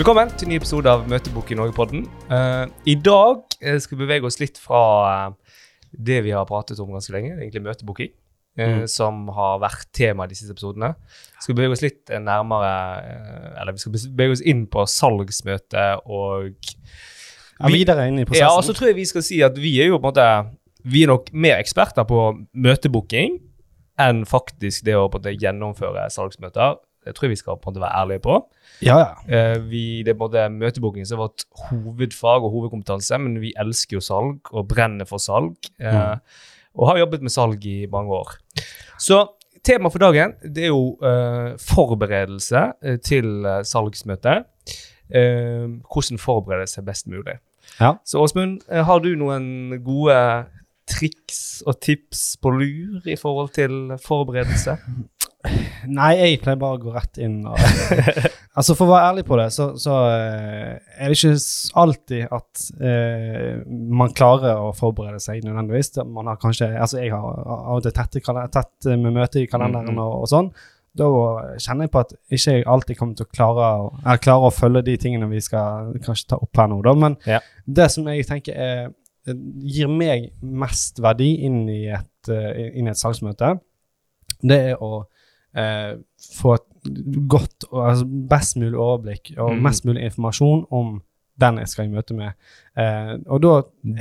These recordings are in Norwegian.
Velkommen til en ny episode av Møtebok i Norge-podden. Uh, I dag eh, skal vi bevege oss litt fra eh, det vi har pratet om ganske lenge, egentlig møtebooking, uh, Mm. som har vært tema i de siste episodene. Vi skal bevege oss litt nærmere uh, Eller vi skal bevege oss inn på salgsmøte og Ja, videre inn i prosessen. Ja, og så tror jeg vi skal si at vi er jo på en måte Vi er nok mer eksperter på møtebooking enn faktisk det å på en måte gjennomføre salgsmøter. Det tror jeg vi skal på en måte være ærlige på. ja, ja. Eh, vi, det er på en måte møtebooking som er vårt hovedfag og hovedkompetanse, men vi elsker jo salg og brenner for salg. Eh, Mm. Og har jobbet med salg i mange år. Så temaet for dagen det er jo uh, forberedelse til eh, salgsmøte. Uh, hvordan forberede seg best mulig. Ja. Så Åsmund, har du noen gode triks og tips på lur i forhold til forberedelse? Nei, jeg pleier bare å gå rett inn og Altså, for å være ærlig på det, så, så eh, er det ikke alltid at eh, man klarer å forberede seg nødvendigvis. Man har kanskje Altså, jeg har av og til tett med møte i kalenderen Mhm. og, og sånn. Da kjenner jeg på at ikke jeg alltid kommer til å klare å, klare å følge de tingene vi skal kanskje ta opp her nå, da. Men Ja. det som jeg tenker er, gir meg mest verdi inn i et, eh, inn i et salgsmøte, det er å eh, få et godt altså best mulig overblikk og mm. mest mulig informasjon om den jeg skal i møte med. Eh, og da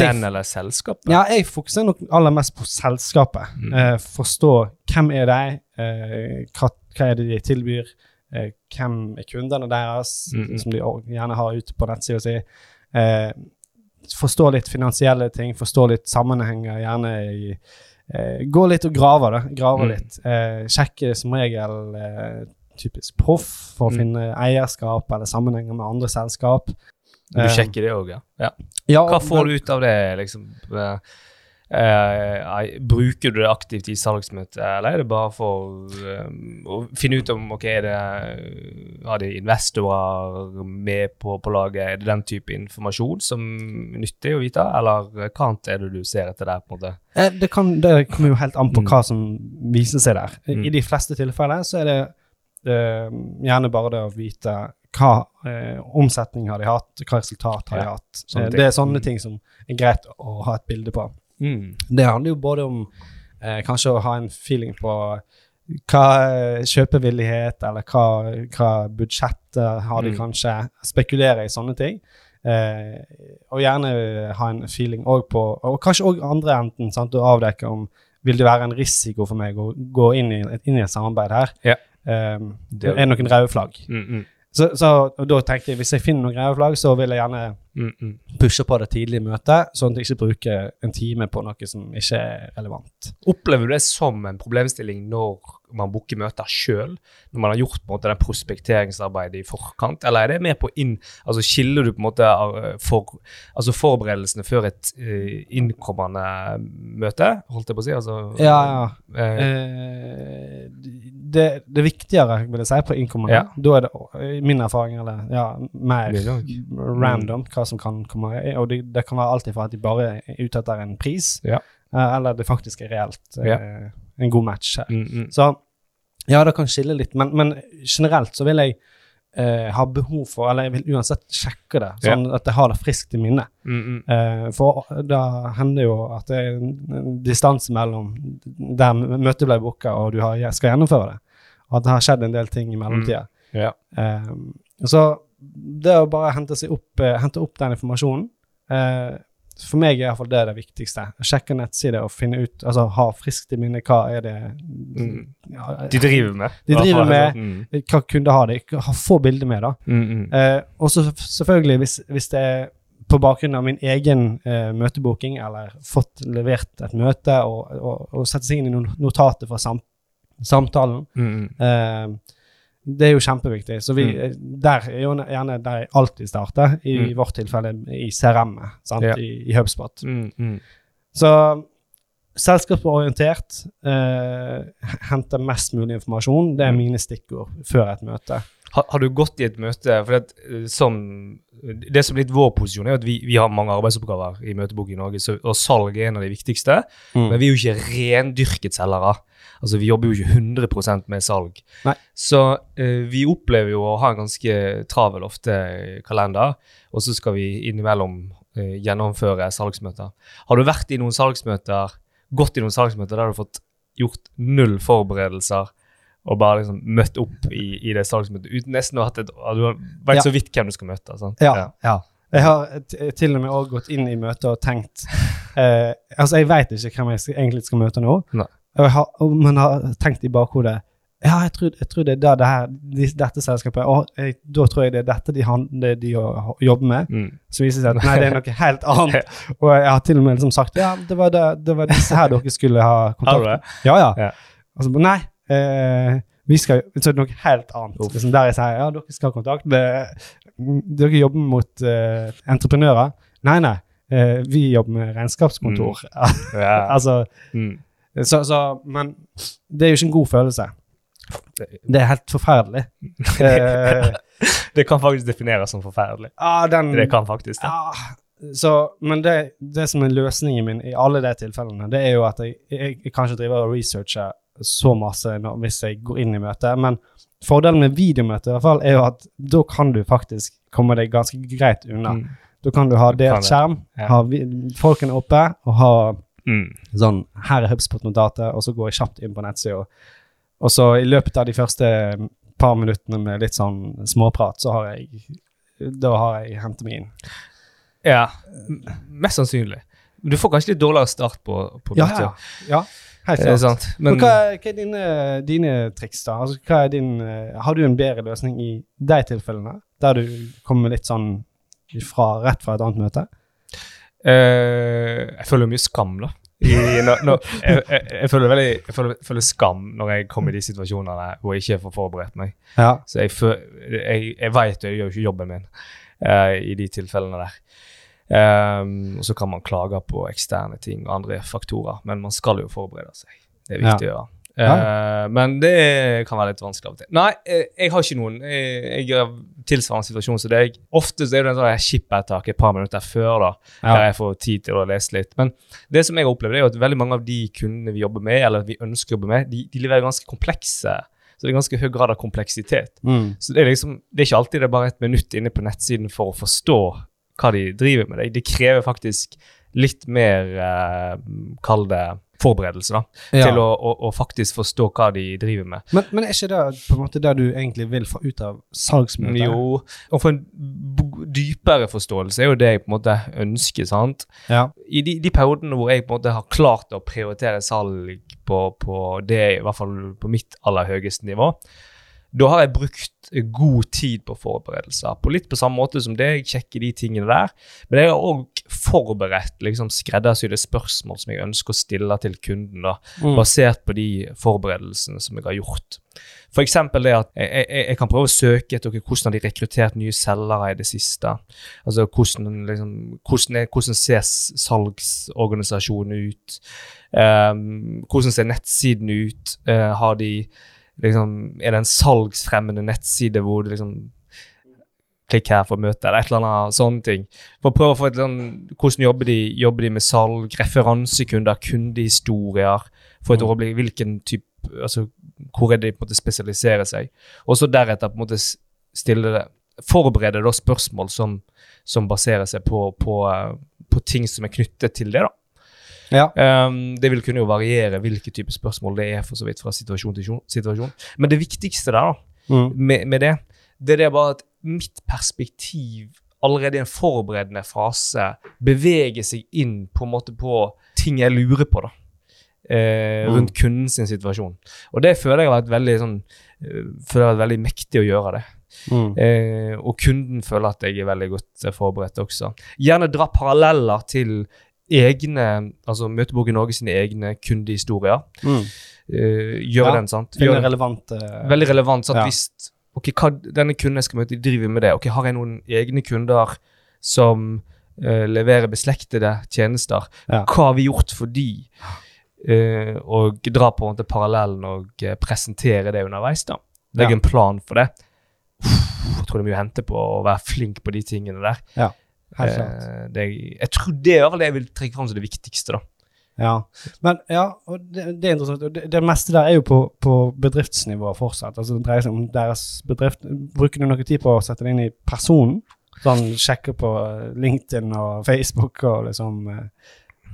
Den eller selskapet? ja, jeg fokuserer nok aller mest på selskapet. Mm. Eh, forstå hvem er de, eh, hva, hva er det de tilbyr, eh, hvem er kundene deres, Mm. som de gjerne har ute på nettsida si. Eh, forstå litt finansielle ting, forstå litt sammenhenger, gjerne i Gå litt og grave, da. Grave Mm. litt. Eh, sjekke som regel eh, typisk proff for å Mm. finne eierskap eller sammenhenger med andre selskap. Du Eh, sjekker det òg, ja. ja. ja, Hva får du ut av det, liksom? Eh, bruker du det aktivt i salgsmøtet, eller er det bare for um, å finne ut om ok, er det, har de investorer med på, på laget? Er det den type informasjon som er nyttig å vite, eller hva annet er det du ser etter der? på en måte? Eh, Det, kan, det kommer jo helt an på Mm. hva som viser seg der. I- Mm. I de fleste tilfeller så er det eh, gjerne bare det å vite hva eh, omsetning har de hatt, hva resultat har de hatt. sånne Eh, det er sånne Mm. ting som er greit å ha et bilde på. Mm. Det handler jo både om eh, kanskje å ha en feeling på hva eh, kjøpevillighet, eller hva, hva budsjettet har de Mm. kanskje. Spekulere i sånne ting. Eh, og gjerne ha en feeling òg på Og kanskje òg andre enden, sant, å avdekke om vil det være en risiko for meg å gå inn i, inn i et samarbeid her. Ja. Eh, Det- er noen røde flagg? Mm, mm, Så, så da tenkte jeg hvis jeg finner noen greier flagg, så vil jeg gjerne mm, mm. pushe på det tidlig i møtet, sånn at jeg ikke bruker en time på noe som ikke er relevant. Opplever du det som en problemstilling når man booker møter sjøl, når man har gjort på en måte den prospekteringsarbeidet i forkant, eller er det mer på inn Altså skiller du på en måte for, altså forberedelsene før et uh, innkommende møte, holdt jeg på å si? Altså, Ja, ja. Uh, Eh, det, det er viktigere, vil jeg si, på innkommende. Ja. Da er det i min erfaring eller, ja, mer er random hva som kan komme. Og det, det kan være alltid ifra at de bare er ute etter en pris, Ja. eh, eller det faktisk er reelt eh, en god match her. mm, mm. Så ja, det kan skille litt, men, men generelt så vil jeg eh, har behov for, eller jeg vil uansett sjekke det, sånn at jeg har det friskt i minnet. Mm, mm. Eh, for da hender jo at det er en, distanse mellom der møtet ble booka og du har, skal gjennomføre det. Og at det har skjedd en del ting i mellomtida. Ja. Eh, så det å bare hente, opp, eh, hente opp den informasjonen eh, For meg er iallfall det det viktigste. Sjekke nettsider og finne ut Altså ha friskt i minne hva er det Mm. ja, De driver med. De driver med- Mm, Hva kunder har de? Få bilder med, da. mm, mm. Eh, og så selvfølgelig, hvis, hvis det er på bakgrunn av min egen eh, møtebooking, eller fått levert et møte og, og, og sette seg inn i noen notater fra sam samtalen, eh, det er jo kjempeviktig. Så vi, Mm. der er jo gjerne der jeg alltid starter, i Mm. vårt tilfelle i CRM-et, sant, Ja. I, i HubSpot. Mm, mm. Så selskapsorientert, eh, hente mest mulig informasjon, det er Mm. mine stikkord før et møte. Har, har du gått i et møte for at, eh, som, Det som er litt vår posisjon, er at vi, vi har mange arbeidsoppgaver i Møtebok i Norge, så, og salg er en av de viktigste. Mm. Men vi er jo ikke rendyrket selgere. Altså, Vi jobber jo ikke 100 med salg. Nei. Så eh, vi opplever jo å ha en ganske travel ofte kalender, og så skal vi innimellom eh, gjennomføre salgsmøter. Har du vært i noen salgsmøter, gått i noen salgsmøter der du har fått gjort null forberedelser og bare liksom møtt opp i, i det salgsmøtet uten nesten å ha et Du har vært Ja. så vidt hvem du skal møte. sant? Ja. ja. Jeg har til og med også gått inn i møtet og tenkt eh, Altså, jeg veit ikke hvem jeg egentlig skal møte nå, Nei. Har, og- man har tenkt i bakhodet ja, jeg tror, jeg tror det er der det her, de, dette selskapet og jeg, Da tror jeg det er dette de, han, det de jobber med. Mm. Så viser det seg at nei, det er noe helt annet. Og jeg har til og med liksom sagt ja, det var, det, det var disse her dere skulle ha kontakt. Ja, ja. Ja. Altså, nei, eh, vi skal, så er det noe helt annet. Liksom der jeg sier ja, dere skal ha kontakt med Dere jobber mot eh, entreprenører. Nei, nei. eh, vi jobber med regnskapskontor. Ja. altså, Mm. Så, så, men det er jo ikke en god følelse. Det er helt forferdelig. Eh, Det kan faktisk defineres som forferdelig. ah, den, Det kan faktisk det. Ah, så, men det, det som er løsningen min i alle de tilfellene, det er jo at jeg, jeg, jeg kan ikke drive og researche så masse når, hvis jeg går inn i møtet, men fordelen med videomøte i hvert fall er jo at da kan du faktisk komme deg ganske greit unna. Mm. Da kan du ha delt skjerm, Ja. ha folkene oppe, og ha Mm. sånn Her er HubSpot-notatet, og så går jeg kjapt inn på nettsida. Og så i løpet av de første par minuttene med litt sånn småprat, så har jeg Da har jeg hentet meg inn. Ja, mest sannsynlig. Men Du får kanskje litt dårligere start på, på Ja, ja. ja helt klart. Men, Men hva, er- hva er dine, dine triks, da? Altså, er din, eh, har du en bedre løsning i de tilfellene, der du kommer litt sånn fra, rett fra et annet møte? Eh, jeg føler mye skam, da. I, når, når, jeg, jeg, jeg, føler veldig, jeg føler, føler skam når jeg kommer i de situasjonene hvor jeg ikke får forberedt meg. Ja. Så jeg, jeg, jeg veit jo jeg gjør ikke jobben min uh, i de tilfellene der. Um, og så kan man klage på eksterne ting og andre faktorer, men man skal jo forberede seg. Det er viktig å gjøre. Eh, men det kan være litt vanskelig av og til. Nei, eh, jeg har ikke noen. Jeg, jeg er tilsvarende situasjon som deg. Ofte så er det en sånn skippertak et par minutter før, da, der jeg får tid til å lese litt. Men det som jeg har opplevd, er at veldig mange av de kundene vi jobber med, eller vi ønsker å jobbe med, de, de leverer ganske komplekse så det er ganske høy grad av kompleksitet. Mm. Så det er liksom, det er ikke alltid det er bare et minutt inne på nettsiden for å forstå hva de driver med. Det, det krever faktisk litt mer, eh, kall det, forberedelse, da. Ja. Til å, å, å faktisk forstå hva de driver med. Men, men er ikke det på en måte det du egentlig vil få ut av salgsmøtet? Jo, å få en dypere forståelse er jo det jeg på en måte ønsker, sant. Ja. I de, de periodene hvor jeg på en måte har klart å prioritere salg på, på det, i hvert fall på mitt aller høyeste nivå, da har jeg brukt god tid på forberedelser. På litt på samme måte som deg, sjekke de tingene der. Men jeg har òg forberedt liksom skreddersydde spørsmål som jeg ønsker å stille til kunden, da, Mm. basert på de forberedelsene som jeg har gjort. Eksempel det at jeg, jeg, jeg kan prøve å søke etter hvordan hvordan har rekruttert nye selgere i det siste. Altså hvordan, liksom, hvordan, er, hvordan ser salgsorganisasjonen ut? Um, hvordan ser nettsiden ut? Uh, har de liksom, Er det en salgsfremmende nettside hvor det liksom Klikk her for møte, eller et eller annet sånne ting. For å prøve å få et sånn, Hvordan jobber de? Jobber de med salg, referansekunder, kundehistorier? Få et Mm. overblikk hvilken type altså Hvor er det de på en måte spesialiserer seg? Og så deretter på en måte stille det Forberede da spørsmål som, som baserer seg på, på, eh, på ting som er knyttet til det. da. Ja. Um, det vil kunne jo variere hvilke type spørsmål det er for så vidt fra situasjon til situasjon. Men det viktigste der da, Mm. med, med det, det er det bare at mitt perspektiv allerede i en forberedende fase beveger seg inn på en måte på ting jeg lurer på da, eh, Mm. rundt kunden sin situasjon. Og det føler jeg har vært veldig sånn, eh, føler jeg har vært veldig mektig å gjøre det. Mm. Eh, og kunden føler at jeg er veldig godt eh, forberedt også. Gjerne dra paralleller til egne, altså Møteboken i Norge sine egne kundehistorier. Mm. Eh, gjør Ja, den, sant? Gjør veldig relevant Uh, veldig relevant. sant? Ja. hvis ok, hva denne kunden jeg skal møte, de driver med det. Ok, Har jeg noen egne kunder som uh, leverer beslektede tjenester? Ja. Hva har vi gjort for de? Uh, og dra på en måte parallellen og eh, presentere det underveis. da. Legge Ja. en plan for det. jeg tror det er mye å hente på å være flink på de tingene der. Ja, helt klart. Eh, det, jeg tror det er det jeg vil trekke fram som det viktigste. da. Ja, men ja, det, det er interessant. Det, det meste der er jo på, på bedriftsnivå fortsatt. Altså Det dreier seg om deres bedrift. Bruker du noe tid på å sette det inn i personen? Sånn sjekke på eh, LinkedIn og Facebook og liksom ja.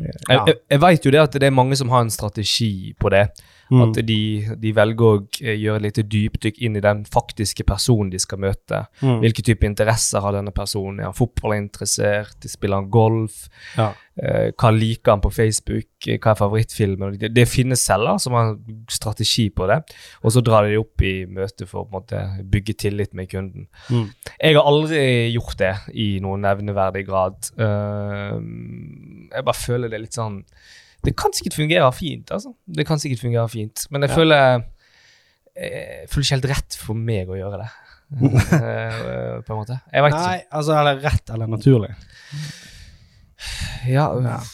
Jeg, Ja. jeg, jeg vet jo det at det er mange som har en strategi på det. Mm. At de, de velger å eh, gjøre et lite dypdykk inn i den faktiske personen de skal møte. Mm. Hvilke type interesser har denne personen? Er han fotballinteressert? Spiller han golf? Ja. Eh, hva liker han på Facebook? Eh, Hva er favorittfilmen? Det, det finnes celler som har strategi på det, og så drar de det opp i møte for å måte bygge tillit med kunden. Mm. Jeg har aldri gjort det i noen nevneverdig grad. Uh, jeg bare føler det er litt sånn Det kan sikkert fungere fint, altså. Det kan sikkert fungere fint, men jeg Ja. føler jeg føler ikke helt rett for meg å gjøre det. Eh, på en måte. Jeg vet ikke. Nei, altså eller rett eller naturlig. Ja,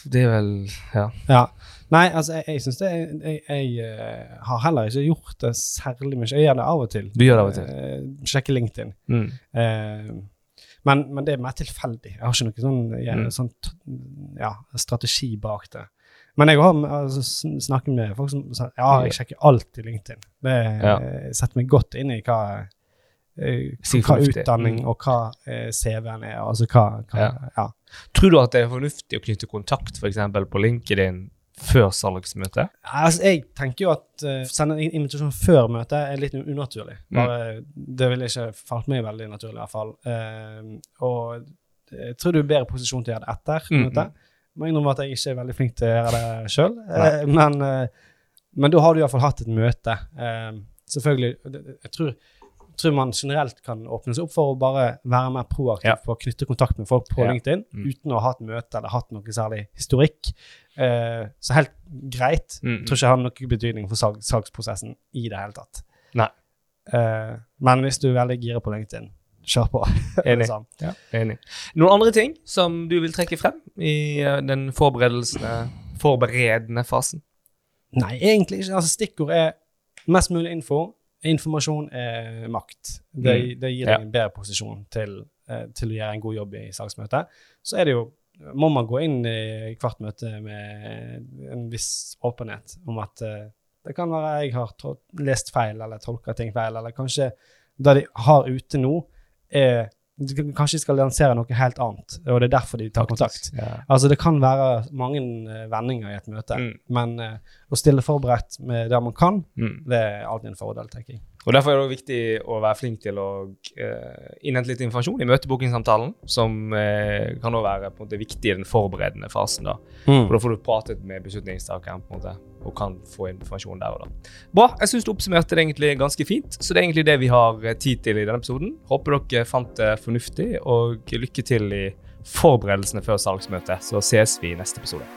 det er vel Ja. Ja. Nei, altså, jeg, jeg syns det Jeg, jeg, jeg eh, har heller ikke gjort det særlig mye. Jeg gjør det av og til. Du gjør det av og til. Eh, sjekker LinkedIn. Mm. Eh, men, men det er mer tilfeldig. Jeg har ikke noen sånn, Mm. sånn ja, strategi bak det. Men jeg har altså, snakket med folk som sier ja, jeg sjekker alltid LinkedIn. Det Ja. eh, setter meg godt inn i hva, eh, hva utdanning Mm. og hva eh, CV-en er. Altså hva, hva Ja. Tror du at det er fornuftig å knytte kontakt f.eks. på LinkedIn før salgsmøte? Altså, jeg tenker jo at uh, sende en invitasjon før møtet er litt unaturlig. Mm. Det ville ikke falt meg veldig naturlig, i hvert fall. Uh, og jeg tror du er bedre posisjon til å gjøre det etter Mm, møtet. Må innrømme at jeg ikke er veldig flink til å gjøre det sjøl. Eh, men, eh, men da har du iallfall hatt et møte. Eh, selvfølgelig Jeg tror, tror man generelt kan åpne seg opp for å bare være mer proaktiv Ja. på å knytte kontakt med folk på Ja. LinkedIn Mm. uten å ha hatt møte eller hatt noe særlig historikk. Eh, så helt greit. Mm. Tror ikke det har noen betydning for salg, salgsprosessen i det hele tatt. Nei. Eh, men hvis du er veldig gira på LinkedIn, kjør på. Enig. sånn. Ja, enig. Noen andre ting som du vil trekke frem i eh, den forberedende fasen? Nei, egentlig ikke. Altså, stikkord er mest mulig info. Informasjon er makt. Det, Mm. det gir Ja. deg en bedre posisjon til, eh, til å gjøre en god jobb i salgsmøtet. Så er det jo må man gå inn i hvert møte med en viss åpenhet om at eh, det kan være jeg har lest feil eller tolka ting feil, eller kanskje det de har ute nå, er Kanskje de skal lansere noe helt annet, og det er derfor de tar kontakt. Ja. Altså, det kan være mange eh, vendinger i et møte, Mm. men eh, å stille forberedt med det man kan, Mm. det er alltid en fordel, tenker jeg. Og Derfor er det også viktig å være flink til å eh, innhente litt informasjon i møtebookingsamtalen, som eh, kan også være på en måte viktig i den forberedende fasen. da. For da får du pratet med beslutningstakeren på en måte, og kan få informasjon der og da. Bra. Jeg syns du oppsummerte det egentlig ganske fint, så det er egentlig det vi har eh, tid til i denne episoden. Håper dere fant det fornuftig, og lykke til i forberedelsene før salgsmøtet. Så ses vi i neste episode.